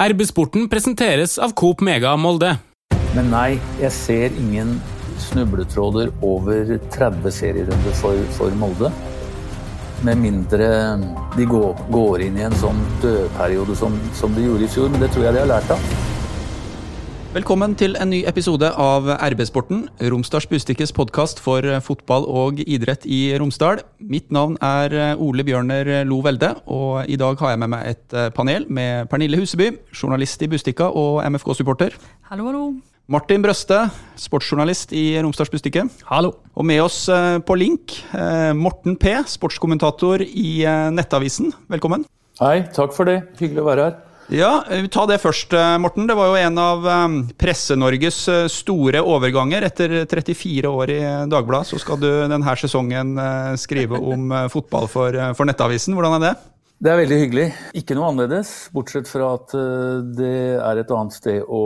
RB-sporten presenteres av Coop Mega Molde. Men nei, jeg ser ingen snubletråder over 30 serierunder for, for Molde. Med mindre de går, går, inn i en sånn dødperiode som, som de gjorde i fjor. Men det tror jeg de har lært av. Velkommen til en ny episode av RB-sporten, Romsdals Bustikkes podkast for fotball og idrett i Romsdal. Mitt navn er Ole Bjørner Lo Velde, og i dag har jeg med meg et panel med Pernille Huseby, journalist i Bustikka og MFK-supporter. Hallo, hallo. Martin Brøste, sportsjournalist i Romsdals Bustikke. Hallo. Og med oss på link, Morten P., sportskommentator i Nettavisen. Velkommen. Hei, takk for det. Hyggelig å være her. Ja, Ta det først, eh, Morten. Det var jo en av eh, Presse-Norges eh, store overganger. Etter 34 år i Dagbladet så skal du denne sesongen skrive om fotball for, for Nettavisen. Hvordan er det? Det er veldig hyggelig. Ikke noe annerledes, bortsett fra at eh, det er et annet sted å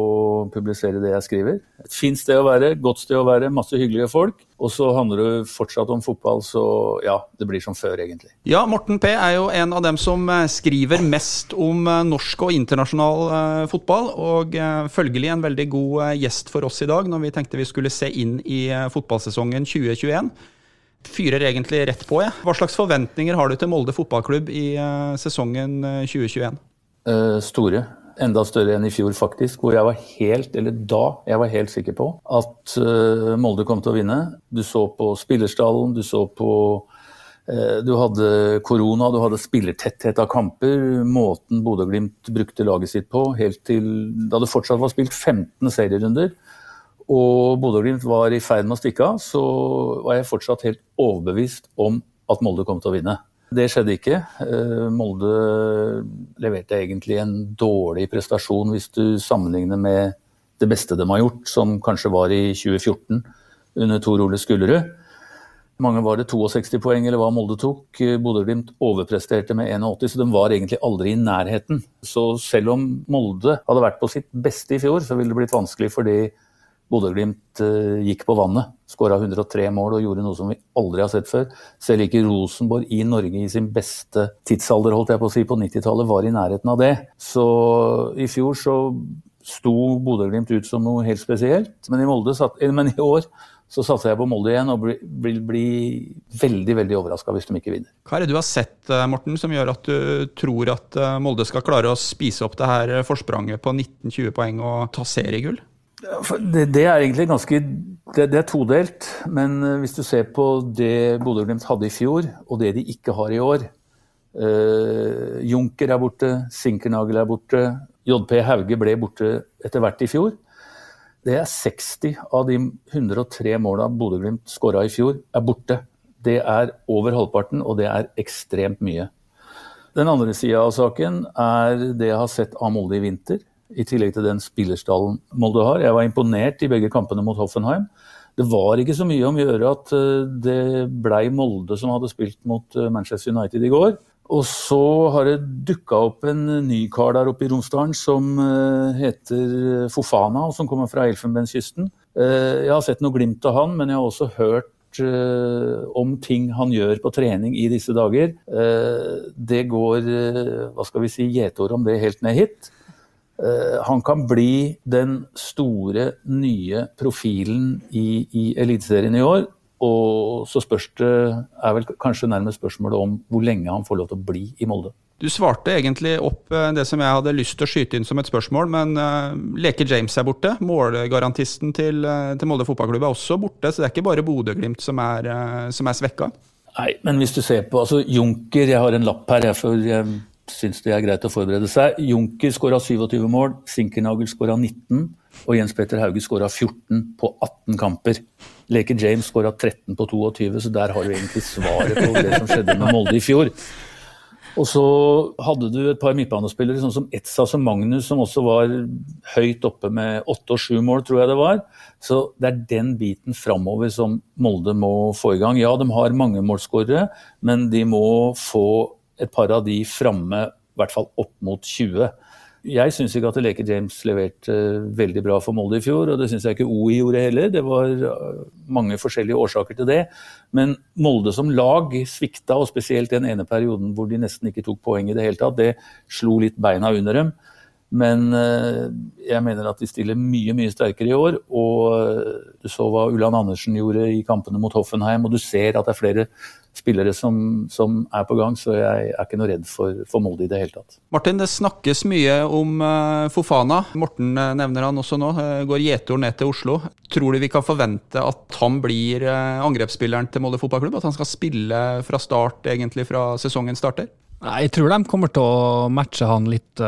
publisere det jeg skriver. Et fint sted å være, godt sted å være, masse hyggelige folk. Og så handler det fortsatt om fotball, så ja, det blir som før, egentlig. Ja, Morten P er jo en av dem som eh, skriver mest om eh, norsk og internasjonal fotball. Og følgelig en veldig god gjest for oss i dag, når vi tenkte vi skulle se inn i fotballsesongen 2021 fyrer egentlig rett på. Ja. Hva slags forventninger har du til Molde fotballklubb i uh, sesongen 2021? Uh, eh, store. Enda større enn i fjor, faktisk. Hvor jeg var helt, eller da jeg var helt sikker på at uh, Molde kom til å vinne. Du så på spillerstallen, du så på du hadde korona, du hadde spillertetthet av kamper. Måten Bodø-Glimt brukte laget sitt på, helt til da det fortsatt var spilt 15 serierunder og Bodø-Glimt var i ferd med å stikke av, så var jeg fortsatt helt overbevist om at Molde kom til å vinne. Det skjedde ikke. Eh, Molde leverte egentlig en dårlig prestasjon hvis du sammenligner med det beste de har gjort, som kanskje var i 2014 under Tor Ole Skullerud. Mange var det 62 poeng, eller hva Molde tok. Bodø-Glimt overpresterte med 81, så de var egentlig aldri i nærheten. Så selv om Molde hadde vært på sitt beste i fjor, så ville det blitt vanskelig for de Bodø-Glimt eh, gikk på vannet. Skåra 103 mål og gjorde noe som vi aldri har sett før. Selv ikke Rosenborg i Norge i sin beste tidsalder, holdt jeg på å si, på 90-tallet, var i nærheten av det. Så i fjor så sto Bodø-Glimt ut som noe helt spesielt. Men i, Molde, eh, men i år så satser jeg på Molde igjen og vil bli, bli, veldig veldig overraska hvis de ikke vinner. Hva er det du har sett eh, Morten, som gjør at du tror at Molde skal klare å spise opp det her forspranget på 19-20 poeng og ta seriegull? Det, det, er egentlig ganske det, det, er todelt. Men eh, hvis du ser på det Bodø-Glimt hadde i fjor, og det de ikke har i år uh, Junker er borte, Sinkernagel er borte, JP Hauge ble borte etter hvert i fjor. Det er 60 av de 103 måla Bodø-Glimt skåra i fjor, er borte. Det er over halvparten, og det er ekstremt mye. Den andre sida av saken er det jeg har sett av Molde i vinter i tillegg til den spillerstallen Molde har. Jeg var imponert i begge kampene mot Hoffenheim. Det var ikke så mye om å gjøre at eh, det blei Molde som hadde spilt mot eh, Manchester United i går. Og så har det dukka opp en ny kar der oppe i Romsdalen som eh, heter Fofana, og som kommer fra Elfenbenskysten. Jeg har sett noe glimt av han, men jeg har også hørt om ting han gjør på trening i disse dager. Det går, hva skal vi si, gjetord om det helt ned hit. Eh, han kan bli den store, nye profilen i, i Eliteserien i år. Og så spørs det er vel kanskje nærmest spørsmålet om hvor lenge han får lov til å bli i Molde. Du svarte egentlig opp eh, det som jeg hadde lyst til å skyte inn som et spørsmål, men uh, Leke James er borte. Målgarantisten til, til Molde fotballklubb er også borte, så det er ikke bare Bodø-Glimt som uh, som er svekka. Nei, men hvis du ser på altså Junker, jeg har en lapp her, jeg, for jeg syns det er greit å forberede seg. Junker skåra 27 mål, Sinkernagel skåra 19, og Jens Petter Hauge skåra 14 på 18 kamper. Leke James skåra 13 på 22, så der har du egentlig svaret på det som skjedde med Molde i fjor. Og så hadde du et par midtbanespillere, sånn som Etsa og Magnus, som også var høyt oppe med åtte og sju mål, tror jeg det var. Så det er den biten framover som Molde må få i gang. Ja, de har mange målskårere, men de må få et par av de framme, i hvert fall opp mot 20. Jeg syns ikke at Leke James leverte veldig bra for Molde i fjor, og det syns jeg ikke OI gjorde heller. Det var øh, mange forskjellige årsaker til det. Men Molde som lag svikta, og spesielt den ene perioden hvor de nesten ikke tok poeng i det hele tatt. Det slo litt beina under dem. Men eh, jeg mener at de stiller mye mye sterkere i år. Og eh, du så hva Ulland Andersen gjorde i kampene mot Hoffenheim, og du ser at det er flere spillere som, som er på gang, så jeg er ikke noe redd for, for Molde i det hele tatt. Martin, det snakkes mye om uh, Fofana. Morten nevner han også nå. Går gjetor ned til Oslo. Tror du vi kan forvente at han blir angrepsspilleren til Molde fotballklubb? At han skal spille fra start, egentlig fra sesongen starter? Nei, Jeg tror de kommer til å matche han litt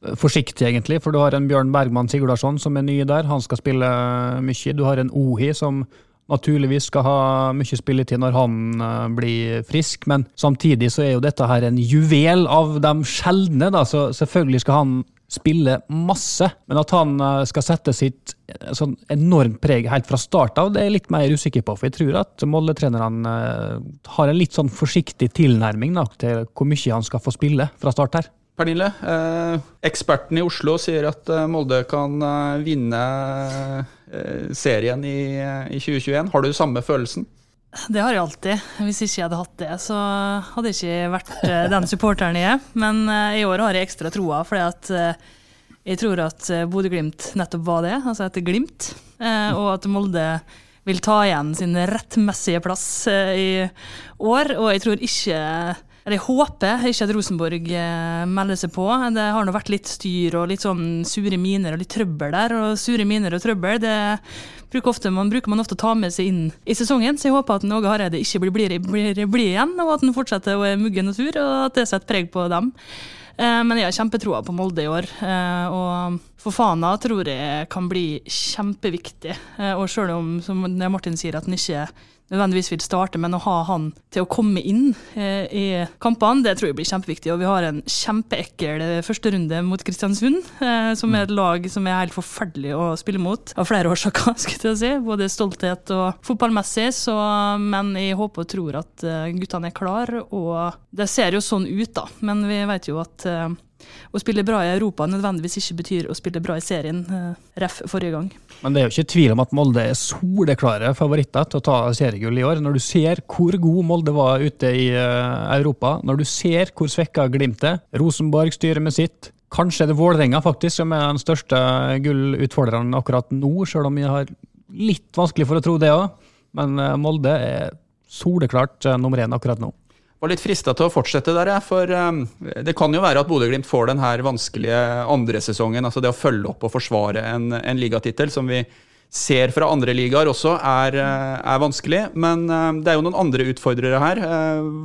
forsiktig, egentlig. For du har en Bjørn Bergman Sigurdarsson som er ny der. Han skal spille mye. Du har en Ohi som naturligvis skal ha mye spilletid når han uh, blir frisk, men samtidig så er jo dette her en juvel av de sjeldne, da, så selvfølgelig skal han spille masse. Men at han uh, skal sette sitt sånn enormt preg helt fra start av, det er jeg litt mer usikker på. For jeg tror at Molde-trenerne har en litt sånn forsiktig tilnærming da, til hvor mye han skal få spille fra start her. Pernille, eh, eksperten i Oslo sier at eh, Molde kan eh, vinne eh, serien i, i, 2021. Har du samme følelsen? Det har jeg alltid. Hvis ikke jeg hadde hatt det, så hadde jeg ikke vært den supporteren jeg er. Men i år har jeg ekstra troa, at jeg tror at Bodø-Glimt nettopp var det, altså etter glimt. Og at Molde vil ta igjen sin rettmessige plass i år. Og jeg tror ikke jeg håper ikke at Rosenborg eh, melder seg på. Det har nå vært litt styr og litt sånn sure miner og litt trøbbel der. Og sure miner og trøbbel det bruker, ofte, man, bruker man ofte å ta med seg inn i sesongen. Så jeg håper at Åge Hareide ikke blir blid blir, blir igjen, og at han fortsetter å være muggen og sur, og at det setter preg på dem. Eh, men jeg har kjempetroa på Molde i år. For faen Fofana tror jeg kan bli kjempeviktig. Og sjøl om, som Martin sier, at han ikke nødvendigvis vil starte, men å ha han til å komme inn eh, i kampene, det tror jeg blir kjempeviktig. Og vi har en kjempeekkel eh, førsterunde mot Kristiansund, eh, som er et lag som er helt forferdelig å spille mot av flere årsaker, skulle jeg si. Både stolthet og fotballmessig, så, men jeg håper og tror at eh, guttene er klar, og det ser jo sånn ut, da. Men vi vet jo at eh, å spille bra i Europa nødvendigvis ikke betyr å spille bra i serien. Eh, ref forrige gang. Men det er jo ikke tvil om at Molde er soleklare favoritter til å ta seriegull i år. Når du ser hvor god Molde var ute i eh, Europa, når du ser hvor svekka Glimt er. Rosenborg styrer med sitt. Kanskje er det Vålerenga faktisk som er den største gullutfordreren akkurat nå, sjøl om vi har litt vanskelig for å tro det òg. Men eh, Molde er soleklart nummer én akkurat nå var litt frista til å fortsette der, jeg. For um, det kan jo være at Bodø-Glimt får den her vanskelige andre sesongen. Altså det å følge opp og forsvare en, en ligatittel, som vi ser fra andre ligaer også, er, eh, er, vanskelig. Men um, det er jo noen andre utfordrere her.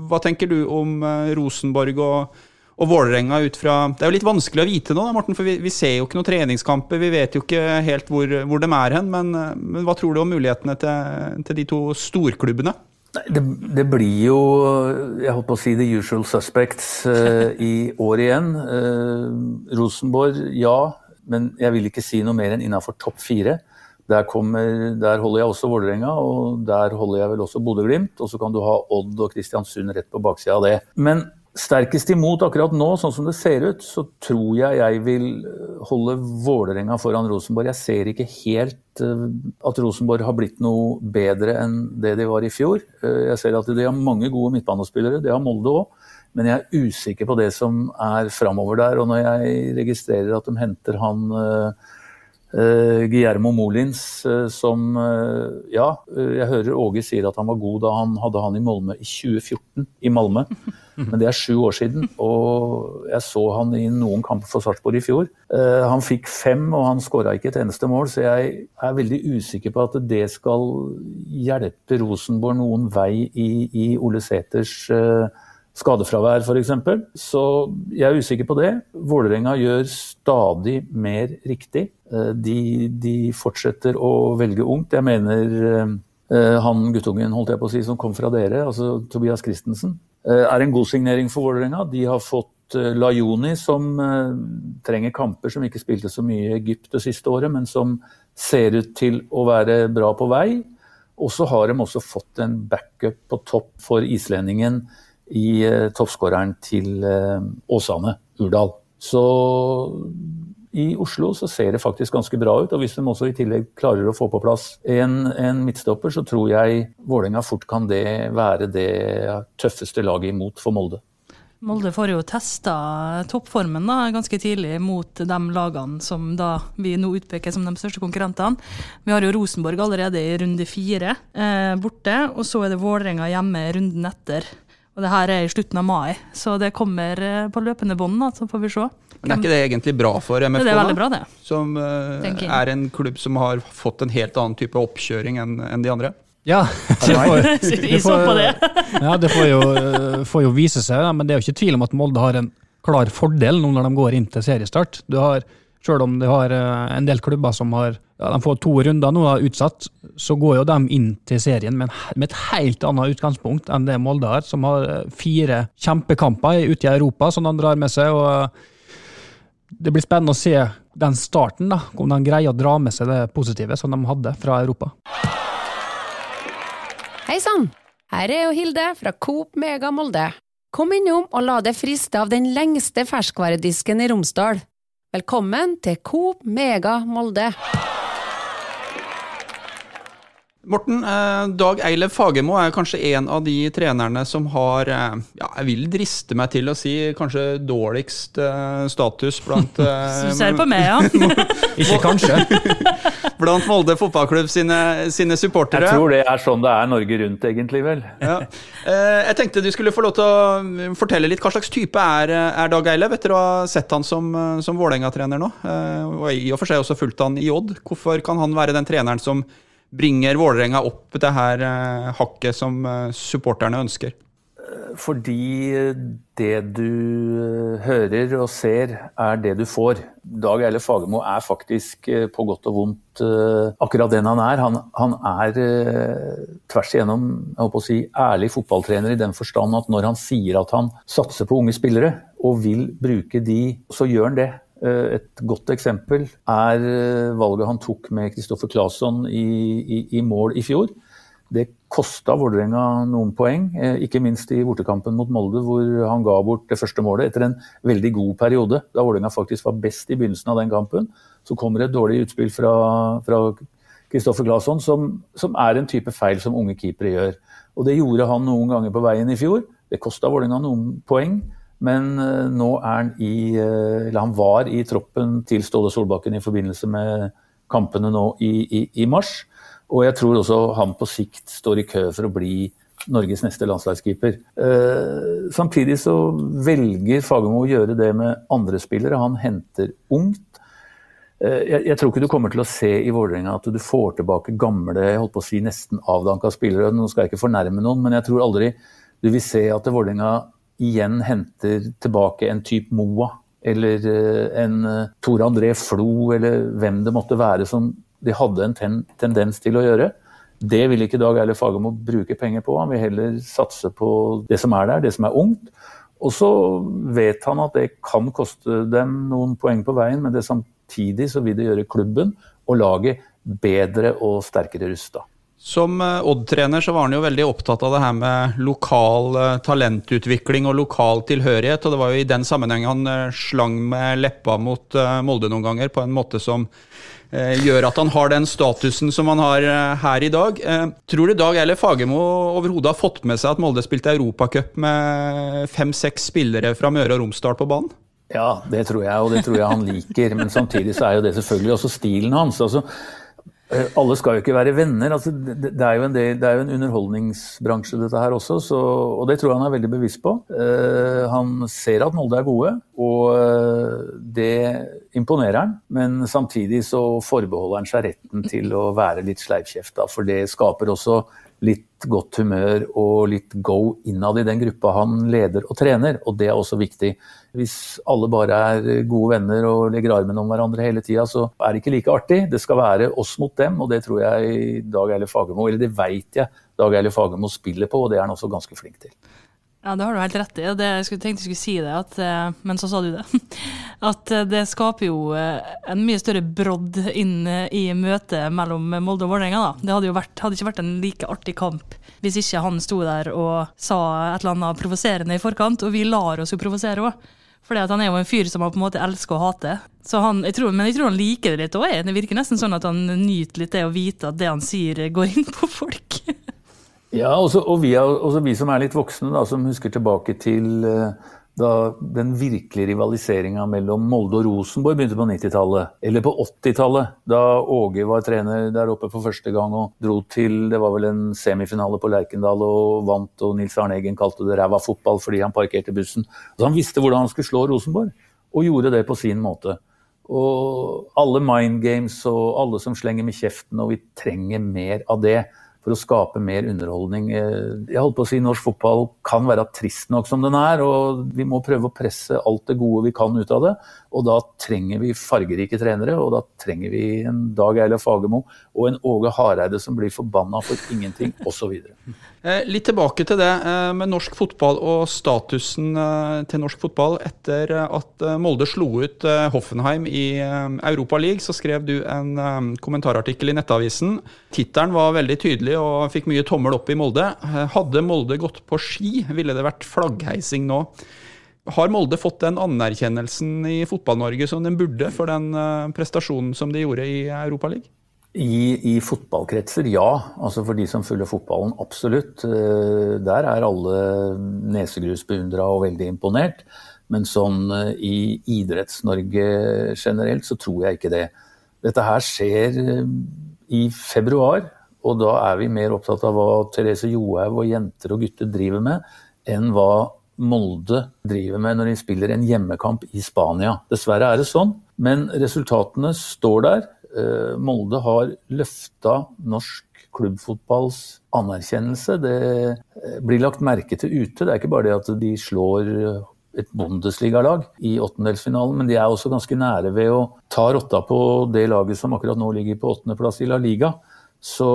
Hva tenker du om Rosenborg og, og Vålerenga ut fra Det er jo litt vanskelig å vite nå, da, Morten, for vi, vi, ser jo ikke noen treningskamper. Vi vet jo ikke helt hvor, hvor de er hen. Men, men, hva tror du om mulighetene til, til de to storklubbene? Det, det, blir jo jeg holdt på å si the usual suspects uh, i år igjen. Uh, Rosenborg, ja. Men jeg vil ikke si noe mer enn innafor topp fire. Der, kommer, der, holder jeg også Vålerenga, og der holder jeg vel også Bodø-Glimt. Og så kan du ha Odd og Kristiansund rett på baksida av det. Men sterkest imot akkurat nå, sånn som det ser ut, så tror jeg jeg vil holde Vålerenga foran Rosenborg. Jeg ser ikke helt uh, at Rosenborg har blitt noe bedre enn det de var i fjor. Uh, jeg ser at de har mange gode midtbanespillere, det har Molde òg. Men jeg er usikker på det som er framover der. Og når jeg registrerer at de henter han Uh, Guillermo Molins, som Ja, jeg hører Åge sier at han var god da han hadde han i Malmö i 2014. I Malmö. Men det er sju år siden, og jeg så han i noen kamper for Sarpsborg i fjor. han fikk fem, og han skåra ikke et eneste mål, så jeg er veldig usikker på at det skal hjelpe Rosenborg noen vei i, i Ole Sæters skadefravær f.eks. Så jeg er usikker på det. Vålerenga gjør stadig mer riktig. Eh, de, de fortsetter å velge ungt. Jeg mener eh, han guttungen holdt jeg på å si, som kom fra dere, altså Tobias Christensen, eh, er en god signering for Vålerenga. De har fått Lajoni, som trenger kamper, som ikke spilte så mye i Egypt det siste året, men som ser ut til å være bra på vei. Og så har de også fått en backup på topp for islendingen i eh, toppskåreren til eh, Åsane, Urdal. Så i Oslo så ser det faktisk ganske bra ut. og Hvis de også i tillegg klarer å få på plass en, en midtstopper, så tror jeg Vålerenga fort kan det være det tøffeste laget imot for Molde. Molde får jo testa toppformen da, ganske tidlig mot de lagene som da vi nå utpeker som de største konkurrentene. Vi har jo Rosenborg allerede i runde fire eh, borte, og så er det Vålerenga hjemme runden etter. Og det her er i slutten av mai, så det kommer eh, på løpende bånd, så får vi se. Men er ikke det egentlig bra for MFK? Det er veldig bra, det. Som uh, er en klubb som har fått en helt annen type oppkjøring enn en de andre? Ja, det får, det får, ja, det får jo, eh, får jo vise seg, men det er jo ikke tvil om at Molde har en klar fordel nå når de går inn til seriestart. Du har Sjøl om du har en del klubber som har ja, de får to runder nå utsatt, så går jo de inn til serien med, med, et helt annet utgangspunkt enn det Molde har, som har eh, fire kjempekamper ute i Europa som de drar med seg. og eh, Det blir spennende å se den starten, da, om de greier å dra med seg det positive som de hadde fra Europa. Hei sann! Her er jo Hilde fra Coop Mega Molde. Kom innom og la deg friste av den lengste ferskvaredisken i Romsdal. Velkommen til Coop Mega Molde. Morten, eh, Dag Eilev Fagermo er kanskje en av de trenerne som har, eh, ja, jeg vil driste meg til å si, kanskje dårligst eh, status blant Du ser på meg, ja. Ikke kanskje. blant Molde fotballklubb sine, sine, supportere. Jeg tror det er sånn det er Norge rundt, egentlig, vel. Ja. Jeg tenkte du skulle få lov til å fortelle litt hva slags type er, er Dag Eilev, etter å ha sett han som, som Vålerenga-trener nå, og i og for seg også fulgt han i Odd. Hvorfor kan han være den treneren som bringer Vålerenga opp det her eh, hakket som eh, supporterne ønsker? Fordi det du eh, hører og ser, er det du får. Dag Eile Fagermo er faktisk på godt og vondt akkurat den han er. Han, han er tvers igjennom jeg håper å si, ærlig fotballtrener i den forstand at når han sier at han satser på unge spillere og vil bruke de, så gjør han det. Eh, et godt eksempel er eh, valget han tok med Kristoffer Claesson i, i, i, mål i fjor. Det kosta Vålerenga noen poeng, eh, ikke minst i bortekampen mot Molde, hvor han ga bort det første målet etter en veldig god periode. Da Vålerenga faktisk var best i begynnelsen av den kampen. Så kommer et dårlig utspill fra Kristoffer Claesson, som, som, er en type feil som unge keepere gjør. Og Det gjorde han noen ganger på veien i fjor. Det kosta Vålerenga noen poeng. Men eh, nå er han i eh, Eller han var i troppen til Ståle Solbakken i forbindelse med kampene nå i, i, i mars. Og jeg tror også han på sikt står i kø for å bli Norges neste landslagskeeper. Eh, samtidig så velger Fagermo å gjøre det med andre spillere. Han henter ungt. Eh, jeg, jeg, tror ikke du kommer til å se i Vålerenga at du får tilbake gamle, jeg holdt på å si nesten avdanka spillere. Nå skal jeg ikke fornærme noen, men jeg tror aldri du vil se at Vålerenga igjen henter tilbake en type Moa eller eh, en Tore Tor André Flo eller hvem det måtte være som de hadde en ten tendens til å gjøre. Det vil ikke Dag Eilif Fagermo bruke penger på. Han vil heller satse på det som er der, det som er ungt. Og så vet han at det kan koste dem noen poeng på veien, men det samtidig så vil det gjøre klubben og laget bedre og sterkere rusta. Som eh, Odd-trener så var han jo veldig opptatt av det her med lokal eh, talentutvikling og lokal tilhørighet. Og det var jo i den sammenheng han eh, slang med leppa mot Molde noen ganger, på en måte som gjør at han har den statusen som han har her i dag. Tror du Dag eller Fagermo overhodet har fått med seg at Molde spilte Europacup med fem-seks spillere fra Møre og Romsdal på banen? Ja, det tror jeg, og det tror jeg han liker. Men samtidig så er jo det selvfølgelig også stilen hans. altså alle skal jo ikke være venner. Altså, det, er del, det, er jo en underholdningsbransje, dette her også. Så, og det tror jeg han er veldig bevisst på. Uh, han ser at Molde er gode, og uh, det imponerer han. Men samtidig så forbeholder han seg retten til å være litt sleivkjefta, for det skaper også litt godt humør og litt go innad i den gruppa han leder og trener, og det er også viktig. Hvis alle bare er gode venner og legger armen om hverandre hele tida, så er det ikke like artig. Det skal være oss mot dem, og det tror jeg Dag Eilif Fagermo, eller det veit jeg Dag Eilif Fagermo spiller på, og det er han også ganske flink til. Ja, det har du helt rett i. Det, jeg tenkte jeg skulle si det, at, eh, men så sa du det. At eh, det skaper jo eh, en mye større brodd inn i møtet mellom Molde og Vålerenga. Det hadde jo vært, hadde ikke vært en like artig kamp hvis ikke han sto der og sa et eller annet provoserende i forkant. Og vi lar oss jo provosere òg. For han er jo en fyr som han på en måte elsker å hate. Så han, jeg tror, men jeg tror han liker det litt òg. Det virker nesten sånn at han nyter litt det å vite at det han sier, går inn på folk. Ja, også, og vi, også vi, som er litt voksne, da, som husker tilbake til uh, da den virkelige rivaliseringa mellom Molde og Rosenborg begynte på 90-tallet. Eller på 80-tallet, da Åge var trener der oppe for første gang og dro til Det var vel en semifinale på Lerkendal og vant, og Nils Arne Eggen kalte det ræva fotball fordi han parkerte bussen. Så han visste hvordan han skulle slå Rosenborg, og gjorde det på sin måte. Og alle mind games og alle som slenger med kjeften, og vi trenger mer av det for å skape mer underholdning. Eh, jeg holdt på å si Norsk fotball kan være trist nok som den er, og vi må prøve å presse alt det gode vi kan ut av det. Og da trenger vi fargerike trenere, og da trenger vi en Dag Eilif Fagermo og en Åge Hareide som blir forbanna for ingenting, osv. Eh, litt tilbake til det eh, med norsk fotball og statusen til norsk fotball. Etter at Molde slo ut Hoffenheim i Europa League, så skrev du en kommentarartikkel i Nettavisen. Tittelen var veldig tydelig og fikk mye tommel opp i Molde. Hadde Molde gått på ski, ville det vært flaggheising nå. Har Molde fått den anerkjennelsen i Fotball-Norge som den burde for den eh, prestasjonen som de gjorde i Europaligaen? I, I fotballkretser, ja. Altså for de som følger fotballen, absolutt. Eh, der er alle nesegrusbeundra og veldig imponert. Men sånn eh, i Idretts-Norge generelt, så tror jeg ikke det. Dette her skjer i februar, og da er vi mer opptatt av hva Therese Johaug og jenter og gutter driver med, enn hva Molde driver med når de spiller en hjemmekamp i Spania. Dessverre er det sånn, men resultatene står der. Eh, Molde har løfta norsk klubbfotballs anerkjennelse. Det eh, blir lagt merke til ute. Det er ikke bare det at de slår et Bundesliga-lag i åttendelsfinalen, men de er også ganske nære ved å ta rotta på det laget som akkurat nå ligger på åttendeplass i La Liga. Så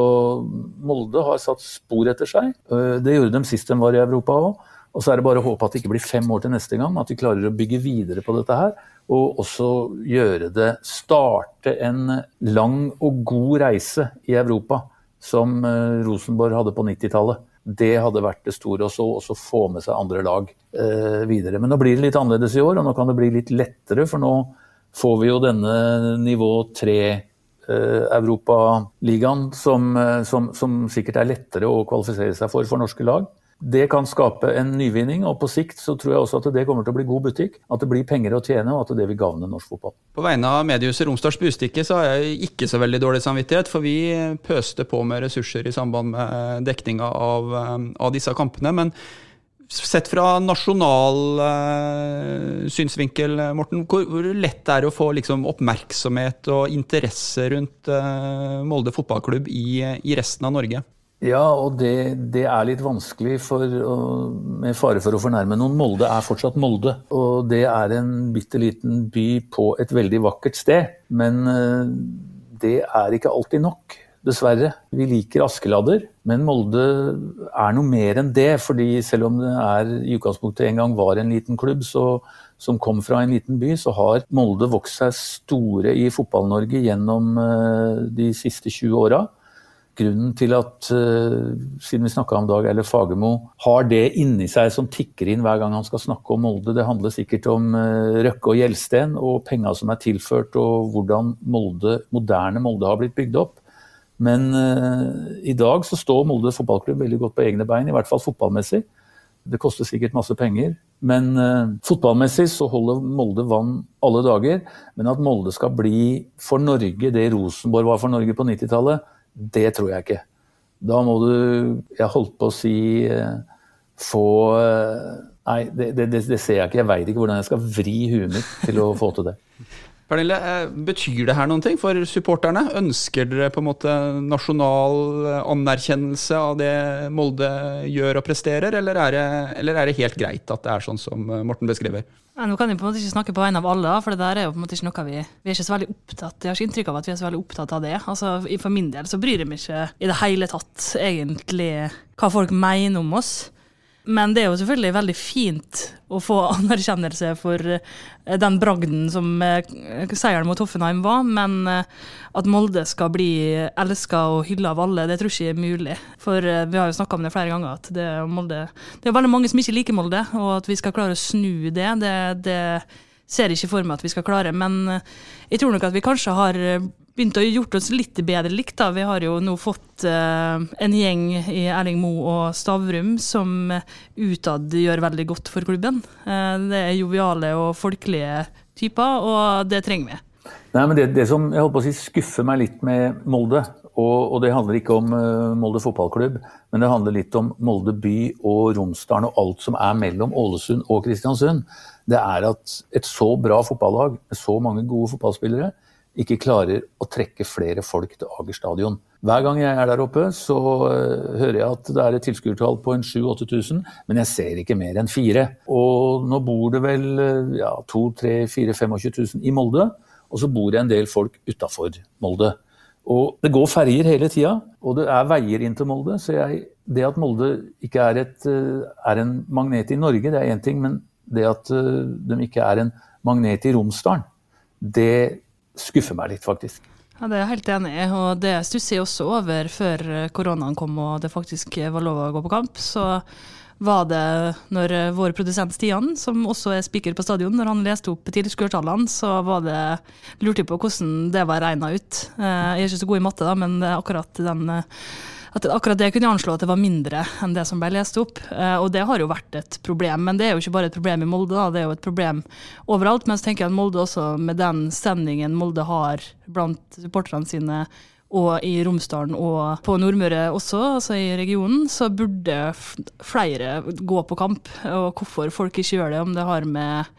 Molde har satt spor etter seg. Eh, det gjorde de sist de var i Europa òg. Og så er det bare å håpe at det ikke blir fem år til neste gang, at vi klarer å bygge videre på dette her. Og også gjøre det Starte en lang og god reise i Europa, som eh, Rosenborg hadde på 90-tallet. Det hadde vært det store. Og så også få med seg andre lag eh, videre. Men nå blir det litt annerledes i år, og nå kan det bli litt lettere, for nå får vi jo denne nivå tre eh, Europaligaen som, eh, som, som sikkert er lettere å kvalifisere seg for for norske lag. Det kan skape en nyvinning, og på sikt så tror jeg også at det kommer til å bli god butikk. At det blir penger å tjene, og at det vil gagne norsk fotball. På vegne av mediehuset Romsdals Bustikke så har jeg ikke så veldig dårlig samvittighet, for vi pøste på med ressurser i samband med dekninga av, eh, av disse kampene. men Sett fra nasjonal uh, synsvinkel, Morten, hvor, hvor, lett er det å få liksom, oppmerksomhet og interesse rundt uh, Molde fotballklubb i, i resten av Norge? Ja, og det, det, er litt vanskelig, for, med fare for å fornærme noen. Molde er fortsatt Molde. Og det er en bitte liten by på et veldig vakkert sted. Men eh, det er ikke alltid nok. Dessverre. Vi liker Askeladder, men Molde er noe mer enn det. fordi selv om det er i utgangspunktet en gang var en liten klubb så, som kom fra en liten by, så har Molde vokst seg store i Fotball-Norge gjennom eh, de siste 20 åra grunnen til at, uh, siden vi snakka om Dag eller Fagermo, har det inni seg som tikker inn hver gang han skal snakke om Molde. Det handler sikkert om uh, Røkke og Gjelsten og penga som er tilført, og hvordan Molde, moderne Molde har blitt bygd opp. Men uh, i dag så står Molde fotballklubb veldig godt på egne bein, i hvert fall fotballmessig. Det koster sikkert masse penger, men uh, fotballmessig så holder Molde vann alle dager. Men at Molde skal bli for Norge det Rosenborg var for Norge på 90-tallet, det tror jeg ikke. Da må du, jeg holdt på å si, eh, få eh, Nei, det, det, det ser jeg ikke. Jeg veit ikke hvordan jeg skal vri huet mitt til å få til det. Pernille, eh, betyr det her noen ting for supporterne? Ønsker dere på en måte nasjonal anerkjennelse av det Molde gjør og presterer, eller er det, eller er det helt greit at det er sånn som Morten beskriver? Ja, nå kan jeg på en måte ikke snakke på vegne av alle, for det der er jo på en måte ikke noe vi Vi er ikke så veldig opptatt Jeg har ikke inntrykk av at vi er så veldig opptatt av det. Altså, For min del så bryr jeg meg ikke i det hele tatt egentlig hva folk mener om oss. Men det er jo selvfølgelig veldig fint å få anerkjennelse for eh, den bragden som eh, seieren mot Hoffenheim var, men eh, at Molde skal bli elska og hylla av alle, det tror jeg ikke er mulig. For vi har jo snakka om det flere ganger, at det er, Molde, det er veldig mange som ikke liker Molde, og at vi skal klare å snu det, det, det ser jeg ikke for meg at vi skal klare. Men jeg tror nok at vi kanskje har begynt å gjort oss litt bedre likt. da. Vi har jo nå fått uh, en gjeng i Erling Moe og Stavrum som utad gjør veldig godt for klubben. Uh, det er joviale og folkelige typer, og det trenger vi. Nei, men det, det som jeg håper å si skuffer meg litt med Molde, og, og det handler ikke om uh, Molde fotballklubb, men det handler litt om Molde by og Romsdalen og alt som er mellom Ålesund og Kristiansund, det er at et så bra fotballag med så mange gode fotballspillere ikke klarer å trekke flere folk til Ager stadion. Hver gang jeg er der oppe, så uh, hører jeg at det er et tilskuertall på en 7000-8000, men jeg ser ikke mer enn fire. Og nå bor det vel uh, ja, 2 3 4 25 000 i Molde, og så bor det en del folk utafor Molde. Og det går ferjer hele tida, og det er veier inn til Molde. Så jeg, det at Molde ikke er, et, uh, er en magnet i Norge, det er én ting, men det at de ikke er en magnet i Romsdalen, det skuffer meg litt, faktisk. Ja, Det er jeg helt enig i, og det stusser jeg også over før koronaen kom og det faktisk var lov å gå på kamp. Så var det når vår produsent Stian, som også er spiker på stadion, når han leste opp tilskuertallene, så var det lurte på hvordan det var regna ut. Jeg er ikke så god i matte, da, men akkurat den at akkurat det kunne jeg anslå at det var mindre enn det som ble lest opp. Og det har jo vært et problem. Men det er jo ikke bare et problem i Molde, da. det er jo et problem overalt. Men så tenker jeg at Molde også, med den stemningen Molde har blant supporterne sine, og i Romsdalen og på Nordmøre også, altså i regionen, så burde flere gå på kamp. Og hvorfor folk ikke gjør det, om det har med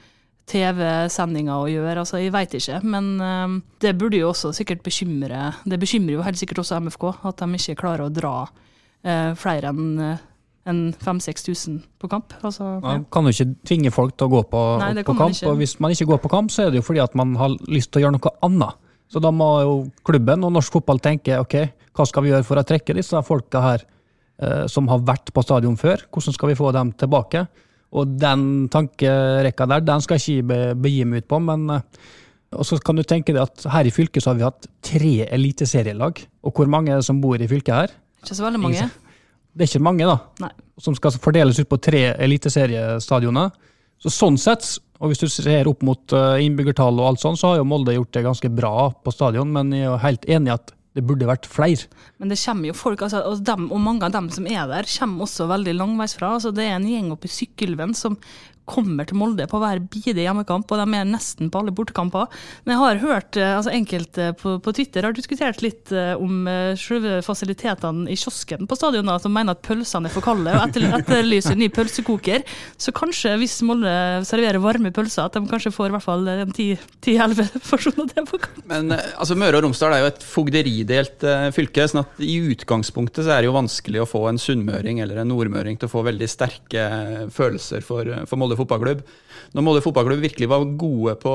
TV-sendinger å gjøre. altså Jeg veit ikke. Men uh, det burde jo også sikkert bekymre Det bekymrer jo helt sikkert også MFK at de ikke klarer å dra uh, flere enn uh, enn 5000-6000 på kamp. Altså, ja. Man kan jo ikke tvinge folk til å gå på, Nei, på kamp. Og hvis man ikke går på kamp, så er det jo fordi at man har lyst til å gjøre noe annet. Så da må jo klubben og norsk fotball tenke ok, hva skal vi gjøre for å trekke disse folka her eh, som har vært på stadion før? Hvordan skal vi få dem tilbake? Og den tankerekka der, den skal jeg ikke begi meg ut på, men og så kan du tenke deg at her i fylket så har vi hatt tre eliteserielag. Og hvor mange er det som bor i fylket her? Ikke så veldig mange. Det er ikke mange, da. Nei. Som skal fordeles ut på tre eliteseriestadioner. Så sånn sett, og hvis du ser opp mot innbyggertall og alt sånn, så har jo Molde gjort det ganske bra på stadion, men jeg er helt enig i at det burde vært flere. Men det kommer jo folk, altså, og, dem, og mange av dem som er der, kommer også veldig langveisfra. Altså, det er en gjeng oppe i Sykkylven som kommer til Molde på hver bide hjemmekamp, og de er nesten på alle bortekamper. Men jeg har hørt altså enkelte på, på Twitter har diskutert litt om selve fasilitetene i kiosken på stadionet, som mener at pølsene er for kalde og etter, etterlyser ny pølsekoker. Så kanskje, hvis Molde serverer varme pølser, at de kanskje får i hvert fall en 10-11 porsjoner det på kamp. Men altså, Møre og Romsdal er jo et fogderidelt fylke, sånn at i utgangspunktet så er det jo vanskelig å få en sunnmøring eller en nordmøring til å få veldig sterke følelser for, for Molde fotballklubb. Når Molde fotballklubb virkelig var gode på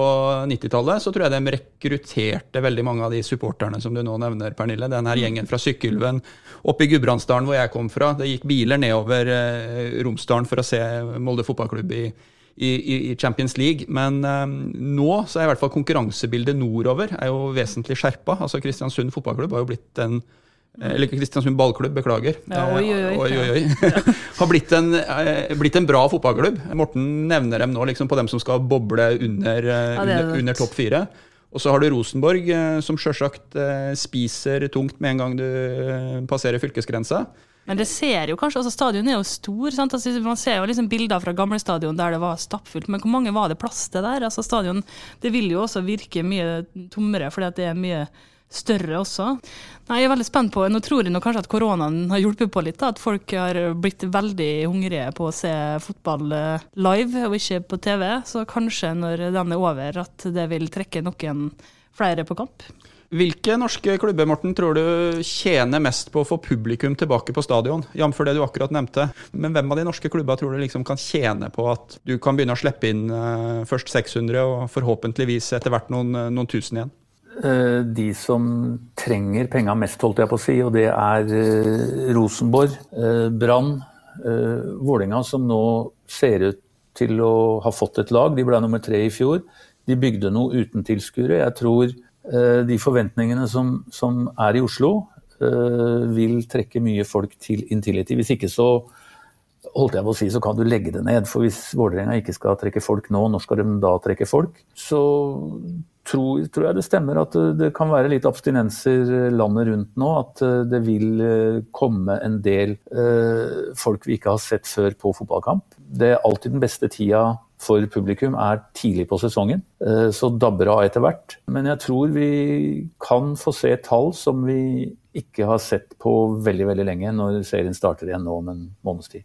90-tallet, så tror jeg de rekrutterte veldig mange av de supporterne som du nå nevner, Pernille. Den her gjengen fra Sykkylven oppe i Gudbrandsdalen, hvor jeg kom fra. Det gikk biler nedover eh, Romsdalen for å se Molde fotballklubb i, i, Champions League. Men um, nå så er i hvert fall konkurransebildet nordover er jo vesentlig skjerpa. Altså Kristiansund fotballklubb har jo blitt en eller Kristiansund ballklubb, beklager. Ja, oi, oi, oi. oi, oi, oi. Har blitt en, blitt en, bra fotballklubb. Morten nevner dem nå liksom, på dem som skal boble under, ja, under, under topp fire. Og så har du Rosenborg, som sjølsagt spiser tungt med en gang du passerer fylkesgrensa. Men det ser jo kanskje, altså Stadion er jo stor. sant? Altså, man ser jo liksom bilder fra gamle stadion der det var stappfullt. Men hvor mange var det plass til der? Altså Stadion det vil jo også virke mye tommere, fordi det er mye større også. Nei, Jeg er veldig spent på, Nå tror jeg nå kanskje at koronaen har hjulpet på litt. At folk har blitt veldig hungrige på å se fotball live og ikke på TV. Så kanskje når den er over at det vil trekke noen flere på kamp. Hvilke norske klubber Morten, tror du tjener mest på å få publikum tilbake på stadion? Jf. det du akkurat nevnte. Men hvem av de norske klubber tror du liksom kan tjene på at du kan begynne å slippe inn uh, først 600 og forhåpentligvis etter hvert noen, noen tusen igjen? De som trenger penga mest, holdt jeg på å si, og det er Rosenborg, Brann, Vålerenga, som nå ser ut til å ha fått et lag. De ble nummer tre i fjor. De bygde noe uten tilskuere. Jeg tror de forventningene som, som, er i Oslo, vil trekke mye folk til Intility. Hvis ikke så holdt jeg på å si, så kan du legge det ned. For hvis Vålerenga ikke skal trekke folk nå, når skal de da trekke folk? Så tror, tror jeg det stemmer at det kan være litt abstinenser landet rundt nå. At det vil komme en del eh, folk vi ikke har sett før på fotballkamp. Det er alltid den beste tida for publikum er tidlig på sesongen. Så dabber det av etter hvert. Men jeg tror vi kan få se tall som vi ikke har sett på veldig veldig lenge, når serien starter igjen nå om en måneds tid.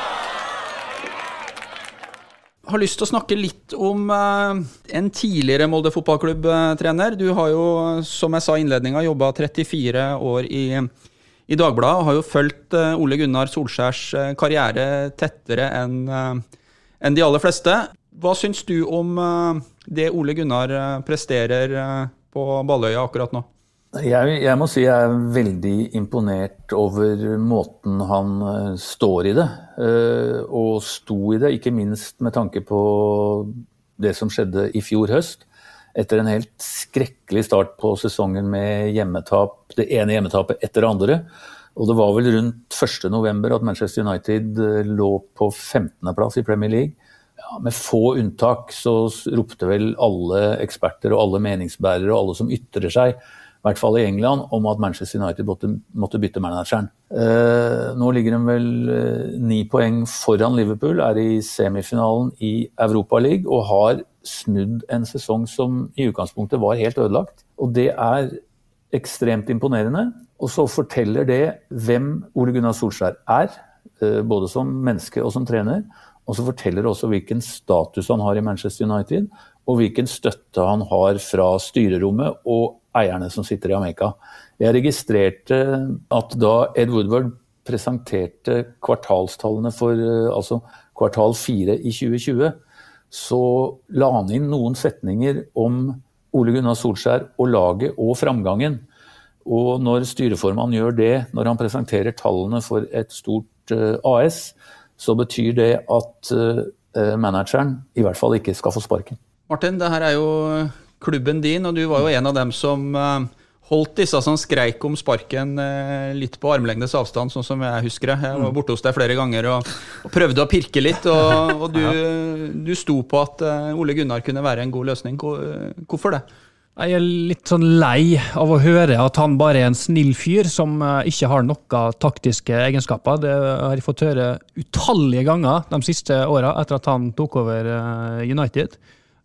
har lyst til å snakke litt om uh, en tidligere Molde fotballklubb-trener. Du har jo, som jeg sa i innledninga, jobba 34 år i, i Dagbladet og har jo fulgt uh, Ole Gunnar Solskjærs uh, karriere tettere enn en de aller fleste. Hva syns du om det Ole Gunnar presterer på Balløya akkurat nå? Jeg, jeg, må si jeg er veldig imponert over måten han uh, står i det. Uh, og sto i det, ikke minst med tanke på det som skjedde i fjor høst. Etter en helt skrekkelig start på sesongen med hjemmetap, det ene hjemmetapet etter det andre. Og det var vel rundt 1.11 at Manchester United uh, lå på 15.-plass i Premier League. Ja, med få unntak så ropte vel alle eksperter og alle meningsbærere og alle som ytrer seg i hvert fall i England, om at Manchester United måtte, måtte bytte manageren. Eh, nå ligger de vel eh, ni poeng foran Liverpool, er i semifinalen i Europa League og har snudd en sesong som i utgangspunktet var helt ødelagt. Og det er ekstremt imponerende. Og så forteller det hvem Ole Gunnar Solskjær er, eh, både som menneske og som trener. Og så forteller det også hvilken status han har i Manchester United, og hvilken støtte han har fra styrerommet og eierne som sitter i Amerika. Jeg registrerte at da Ed Woodward presenterte kvartalstallene for eh, altså kvartal fire i 2020, så la han inn noen setninger om Ole Gunnar Solskjær og laget og framgangen. Og når styreformannen gjør det, når han presenterer tallene for et stort eh, AS, så betyr det at uh, manageren i hvert fall ikke skal få sparken. Martin, det her er jo klubben din, og du var jo en av dem som eh, holdt disse som skreik om sparken eh, litt på armlengdes avstand, sånn som jeg husker det. Jeg var mm. borte hos deg flere ganger og, og prøvde å pirke litt, og, og du, du, sto på at eh, Ole Gunnar kunne være en god løsning. Hvorfor det? Jeg er litt sånn lei av å høre at han bare er en snill fyr som ikke har noen taktiske egenskaper. Det har jeg fått høre utallige ganger de siste åra etter at han tok over United.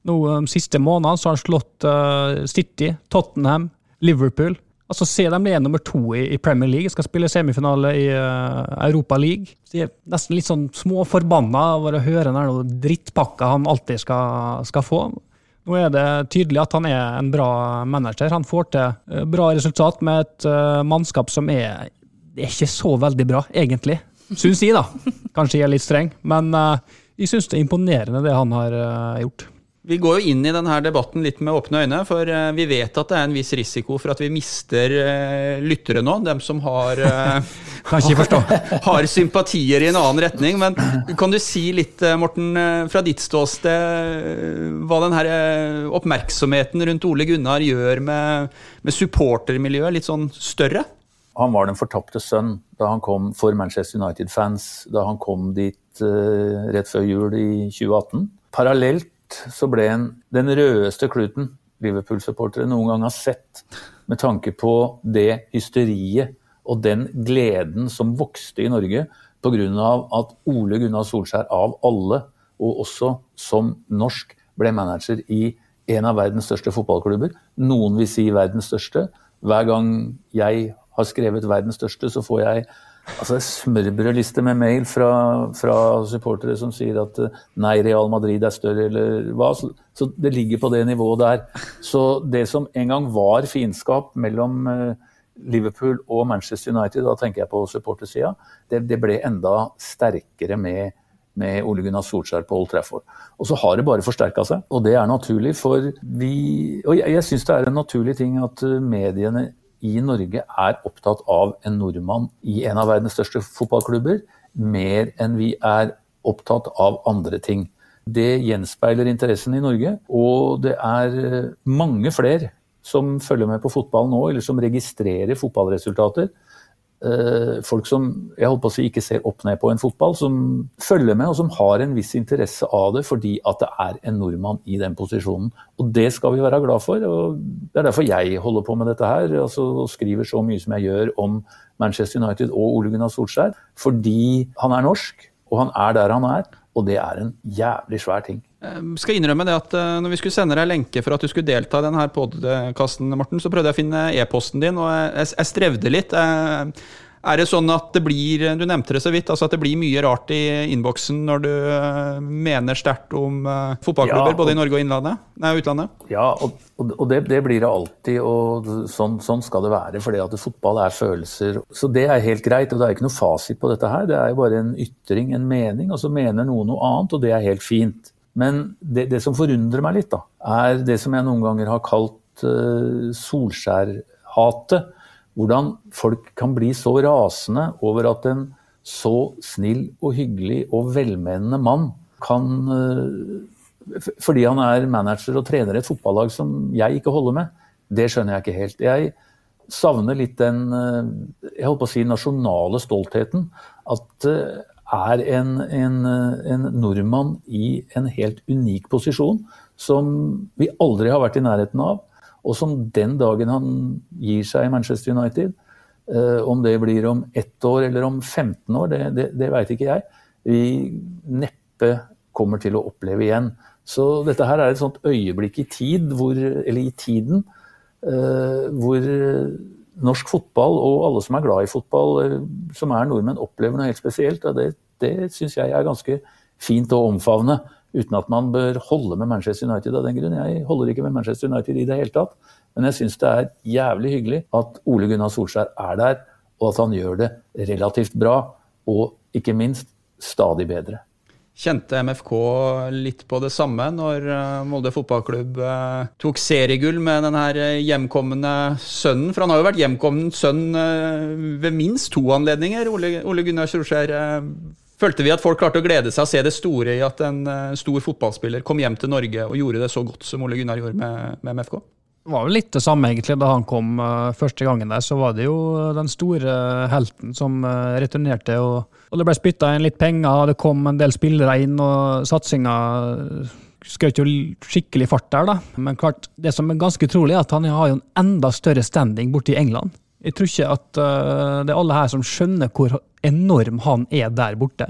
Nå De siste månedene så har han slått uh, City, Tottenham, Liverpool. Altså Se dem er nummer to i, i, Premier League, skal spille semifinale i uh, Europa League. Så de er nesten litt sånn småforbanna over å høre den drittpakka han alltid skal, skal, få. Nå er det tydelig at han er en bra manager. Han får til uh, bra resultat med et uh, mannskap som er, er ikke så veldig bra, egentlig. Syns jeg, da. Kanskje jeg er litt streng, men jeg syns det er imponerende det han har gjort. Vi går jo inn i denne debatten litt med åpne øyne, for eh, vi vet at det er en viss risiko for at vi mister uh, lyttere nå. Dem som har, uh, har, har, sympatier i en annen retning. Men kan du si litt, Morten, fra ditt ståsted, hva denne oppmerksomheten rundt Ole Gunnar gjør med, med supportermiljøet litt sånn større? Han var den fortapte sønn da han kom for Manchester United-fans da han kom dit rett før jul i 2018. Parallelt så ble han den rødeste kluten Liverpool-supportere noen gang har sett, med tanke på det hysteriet og den gleden som vokste i Norge pga. at Ole Gunnar Solskjær av alle, og også som norsk, ble manager i en av verdens største fotballklubber. Noen vil si verdens største. Hver gang jeg har skrevet verdens største, så får jeg altså smørbrødliste med mail fra, fra, supportere som sier at eh, nei, Real Madrid er større, eller hva. Så, så, det ligger på det nivået der. Så det som en gang var fiendskap mellom eh, Liverpool og Manchester United, da tenker jeg på supportersida, det, det ble enda sterkere med med Ole Gunnar Solskjær på Old Trafford. Og så har det bare forsterka seg, og det er naturlig, for vi Og jeg, jeg syns det er en naturlig ting at eh, mediene i Norge er opptatt av en nordmann i en av verdens største fotballklubber, mer enn vi er opptatt av andre ting. Det gjenspeiler interessen i Norge, og det er eh, mange flere som følger med på fotball nå, eller som registrerer fotballresultater, folk som jeg holdt på å si ikke ser opp ned på en fotball, som følger med og som har en viss interesse av det fordi at det er en nordmann i den posisjonen. Og det skal vi være glad for. og Det er derfor jeg holder på med dette her altså, og skriver så mye som jeg gjør om Manchester United og Ole Gunnar Solskjær. Fordi han er norsk, og han er der han er. Og det er en jævlig svær ting. Jeg ehm, skal innrømme det at eh, når vi skulle sende deg lenke for at du skulle delta i denne podkasten, Morten, så prøvde jeg å finne e-posten din, og jeg, jeg strevde litt. Er det sånn at det blir Du nevnte det så vidt, altså at det blir mye rart i innboksen når du uh, mener sterkt om fotballklubber, ja, og, både i Norge og innlandet, nei, utlandet? Ja, og, og det, det, blir det alltid, og sånn, sånn skal det være. fordi at fotball er følelser. Så det er helt greit, og det er ikke noe fasit på dette her. Det er jo bare en ytring, en mening, og så mener noen noe annet, og det er helt fint. Men det, det, som forundrer meg litt, da, er det som jeg noen ganger har kalt uh, Solskjær-hatet. Hvordan folk kan bli så rasende over at en så snill og hyggelig og velmenende mann kan uh, Fordi han er manager og trener et fotballag som jeg ikke holder med. Det skjønner jeg ikke helt. Jeg savner litt den uh, jeg holdt på å si, nasjonale stoltheten. At er en, en, en, nordmann i en helt unik posisjon som vi aldri har vært i nærheten av, og som den dagen han gir seg i Manchester United, eh, om det blir om ett år eller om 15 år, det, det, det veit ikke jeg, vi neppe kommer til å oppleve igjen. Så dette her er et sånt øyeblikk i tid, hvor, eller i tiden, eh, hvor norsk fotball og alle som er glad i fotball, eh, som er nordmenn, opplever noe helt spesielt. og Det, det syns jeg er ganske fint å omfavne, uten at man bør holde med Manchester United av den grunn. Jeg holder ikke med Manchester United i det hele tatt, men jeg syns det er jævlig hyggelig at Ole Gunnar Solskjær er der, og at han gjør det relativt bra, og ikke minst stadig bedre. Kjente MFK litt på det samme når eh, Molde fotballklubb eh, tok seriegull med den her eh, hjemkomne sønnen? For han har jo vært hjemkommen sønn ved minst to anledninger, Ole, Gunnar Solskjær. Følte vi at folk klarte å glede seg og se det store i at en stor fotballspiller kom hjem til Norge og gjorde det så godt som Ole Gunnar gjorde med, med MFK? Det var jo litt det samme egentlig da han kom første gangen der. Så var det jo den store helten som returnerte. Og, og, det ble spytta inn litt penger, det kom en del spillere inn, og satsinga skjøt jo skikkelig fart der, da. Men klart, det som er ganske utrolig, er at han har jo en enda større standing borte i England. Jeg tror ikke at uh, det er alle her som skjønner hvor enorm han er der borte.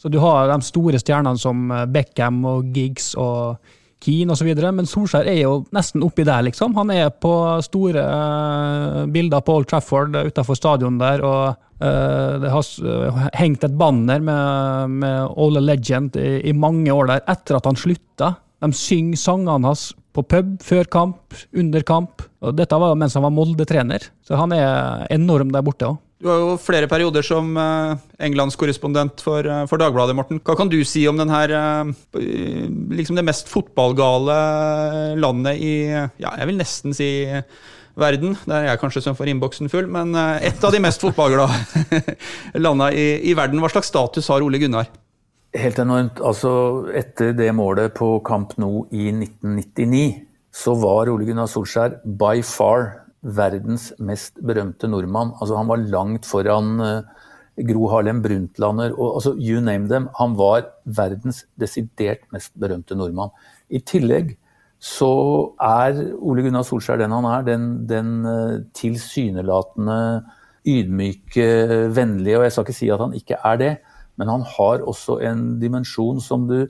Så du har de store stjernene som Beckham og Giggs og Keane osv., men Solskjær er jo nesten oppi der, liksom. Han er på store uh, bilder på Old Trafford uh, utafor stadion der, og uh, det har hengt et banner med, med a Legend i, i, mange år der, etter at han slutta. De synger sangene hans på pub før kamp, under kamp. og Dette var mens han var Molde-trener, så han er enorm der borte òg. Du har jo flere perioder som uh, englandskorrespondent for, uh, for, Dagbladet, Morten. Hva kan du si om den uh, liksom det mest fotballgale landet i ja, jeg vil nesten si verden. Det er jeg kanskje som får innboksen full, men et av de mest fotballglade landene i, i, verden. Hva slags status har Ole Gunnar? Helt enormt. Altså, etter det målet på Camp Nou i 1999, så var Ole Gunnar Solskjær by far verdens mest berømte nordmann. Altså, han var langt foran uh, Gro Harlem Brundtlander og altså, you name them. Han var verdens desidert mest berømte nordmann. I tillegg så er Ole Gunnar Solskjær den han er. Den, den uh, tilsynelatende ydmyke, vennlige, og jeg skal ikke si at han ikke er det, men han har også en dimensjon som du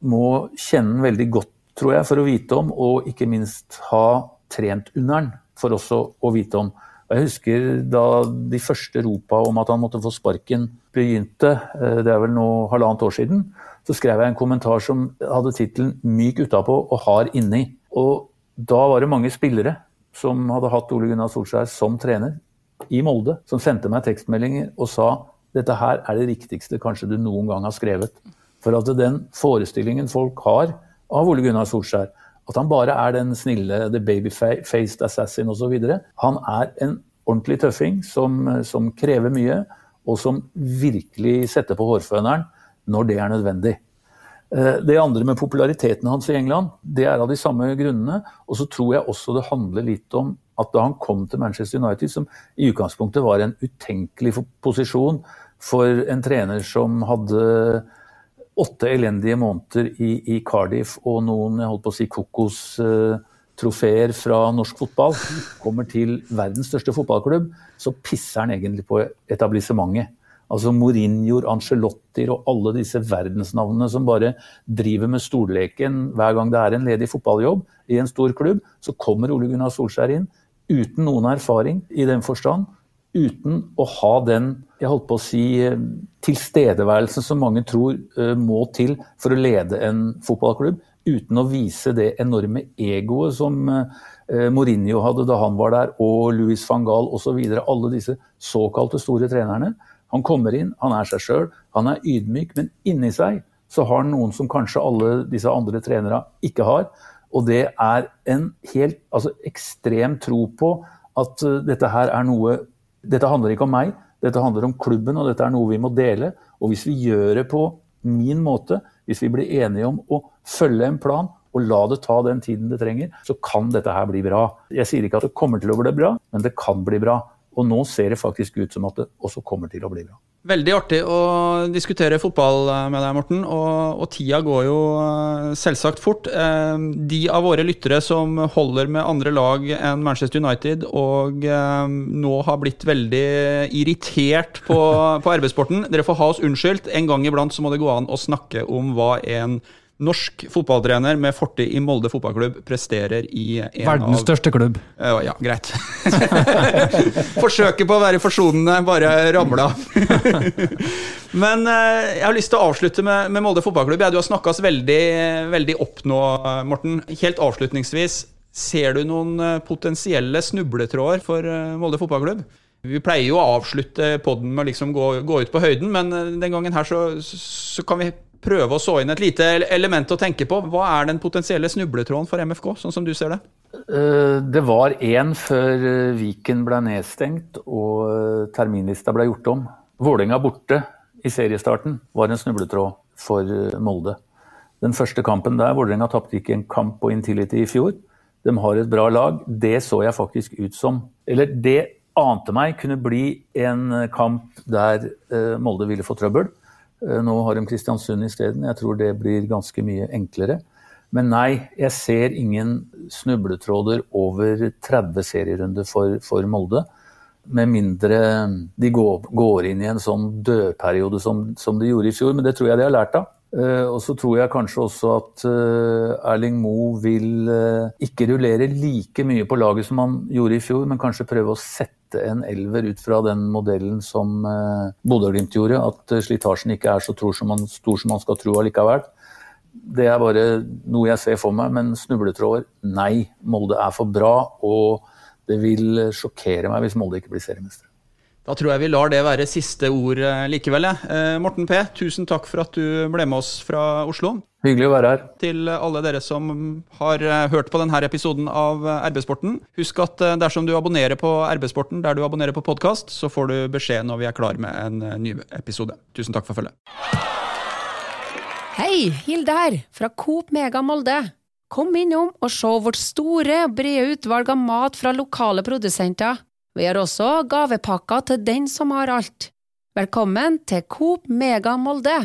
må kjenne veldig godt, tror jeg, for å vite om, og ikke minst ha trent under den for oss å vite om. Jeg husker da de første ropa om at han måtte få sparken begynte, eh, det er vel nå halvannet år siden, så skrev jeg en kommentar som hadde tittelen 'Myk utapå og hard inni'. Og da var det mange spillere som hadde hatt Ole Gunnar Solskjær som trener i Molde, som sendte meg tekstmeldinger og sa dette her er det riktigste kanskje du noen gang har skrevet. For at den forestillingen folk har av Ole Gunnar Solskjær, at han bare er den snille, the baby-faced assassin osv. Han er en ordentlig tøffing som, som, krever mye, og som virkelig setter på hårføneren når det er nødvendig. Eh, det andre med populariteten hans i England, det er av de samme grunnene. Og så tror jeg også det handler litt om at da han kom til Manchester United, som i utgangspunktet var en utenkelig posisjon for en trener som hadde åtte elendige måneder i, i Cardiff og noen jeg holdt på å si, kokostrofeer uh, fra norsk fotball, kommer til verdens største fotballklubb, så pisser han egentlig på etablissementet. Altså Mourinhoer, Ancelottier og alle disse verdensnavnene som bare driver med stolleken hver gang det er en ledig fotballjobb i en stor klubb, så kommer Ole Gunnar Solskjær inn uten noen erfaring i den forstand. Uten å ha den jeg holdt på å si, eh, tilstedeværelsen som mange tror uh, må til for å lede en fotballklubb. Uten å vise det enorme egoet som uh, Mourinho hadde da han var der, og Louis van Gaal osv. Alle disse såkalte store trenerne. Han kommer inn, han er seg sjøl, han er ydmyk, men inni seg så har han noen som kanskje alle disse andre trenere ikke har. Og det er en helt altså, ekstrem tro på at uh, dette her er noe Dette handler ikke om meg, dette handler om klubben, og dette er noe vi må dele. Og hvis vi gjør det på min måte, hvis vi blir enige om å følge en plan og la det ta den tiden det trenger, så kan dette her bli bra. Jeg sier ikke at det kommer til å bli bra, men det kan bli bra. Og nå ser det faktisk ut som at det også kommer til å bli bra. Veldig artig å diskutere fotball med deg, Morten. Og, og, tida går jo eh, selvsagt fort. Eh, de av våre lyttere som holder med andre lag enn Manchester United, og eh, nå har blitt veldig irritert på, på arbeidssporten, dere får ha oss unnskyldt. En gang iblant så må det gå an å snakke om hva en norsk fotballtrener med fortid i Molde fotballklubb presterer i en Verdens av største klubb. Uh, ja, greit. Forsøket på å være forsonende bare ramla. Men uh, jeg har lyst til å avslutte med, med Molde fotballklubb. Ja, du har snakka oss veldig, veldig opp nå, Morten. Helt avslutningsvis, ser du noen eh, potensielle snubletråder for Molde fotballklubb? Vi pleier jo å avslutte podden med å liksom gå, gå, ut på høyden, men den gangen her så, så kan vi prøve å så inn et lite element å tenke på. Hva er den potensielle snubletråden for MFK, sånn som du ser det? Eh, det var én før eh, Viken ble nedstengt og eh, terminlista ble gjort om. Vålerenga borte i seriestarten var en snubletråd for Molde. Den første kampen der, Vålerenga tapte ikke en kamp på Intility i fjor. De har et bra lag. Det så jeg faktisk ut som Eller det ante meg kunne bli en kamp der Molde ville få trøbbel. Eh, nå har de Kristiansund isteden. Jeg tror det blir ganske mye enklere. Men nei, jeg ser ingen snubletråder over 30 serierunder for, for Molde. Med mindre de går, går, inn i en sånn dødperiode som, som, de gjorde i fjor. Men det tror jeg de har lært av. Og så tror jeg kanskje også at Erling Moe vil ikke rullere like mye på laget som han gjorde i fjor, men kanskje prøve å sette sette en elver ut fra den modellen som eh, Bodø-Glimt gjorde, at eh, slitasjen ikke er så som, man, stor som man skal tro allikevel. Det er bare noe jeg ser for meg, men snubletråder nei. Molde er for bra, og det vil sjokkere meg hvis Molde ikke blir seriemester. Da tror jeg vi lar det være siste ord eh, likevel. Morten P, tusen takk for at du ble med oss fra Oslo. Hyggelig å være her. Til alle dere som har eh, hørt på denne episoden av eh, RB-sporten. Husk at eh, dersom du abonnerer på RB-sporten der du abonnerer på podkast, så får du beskjed når vi er klar med en ny episode. Tusen takk for følget. Hei, Hilde her, fra Coop Mega Molde. Kom innom og se vårt store og brede utvalg av mat fra lokale produsenter. Vi har også gavepakker til den som har alt. Velkommen til Coop Mega Molde.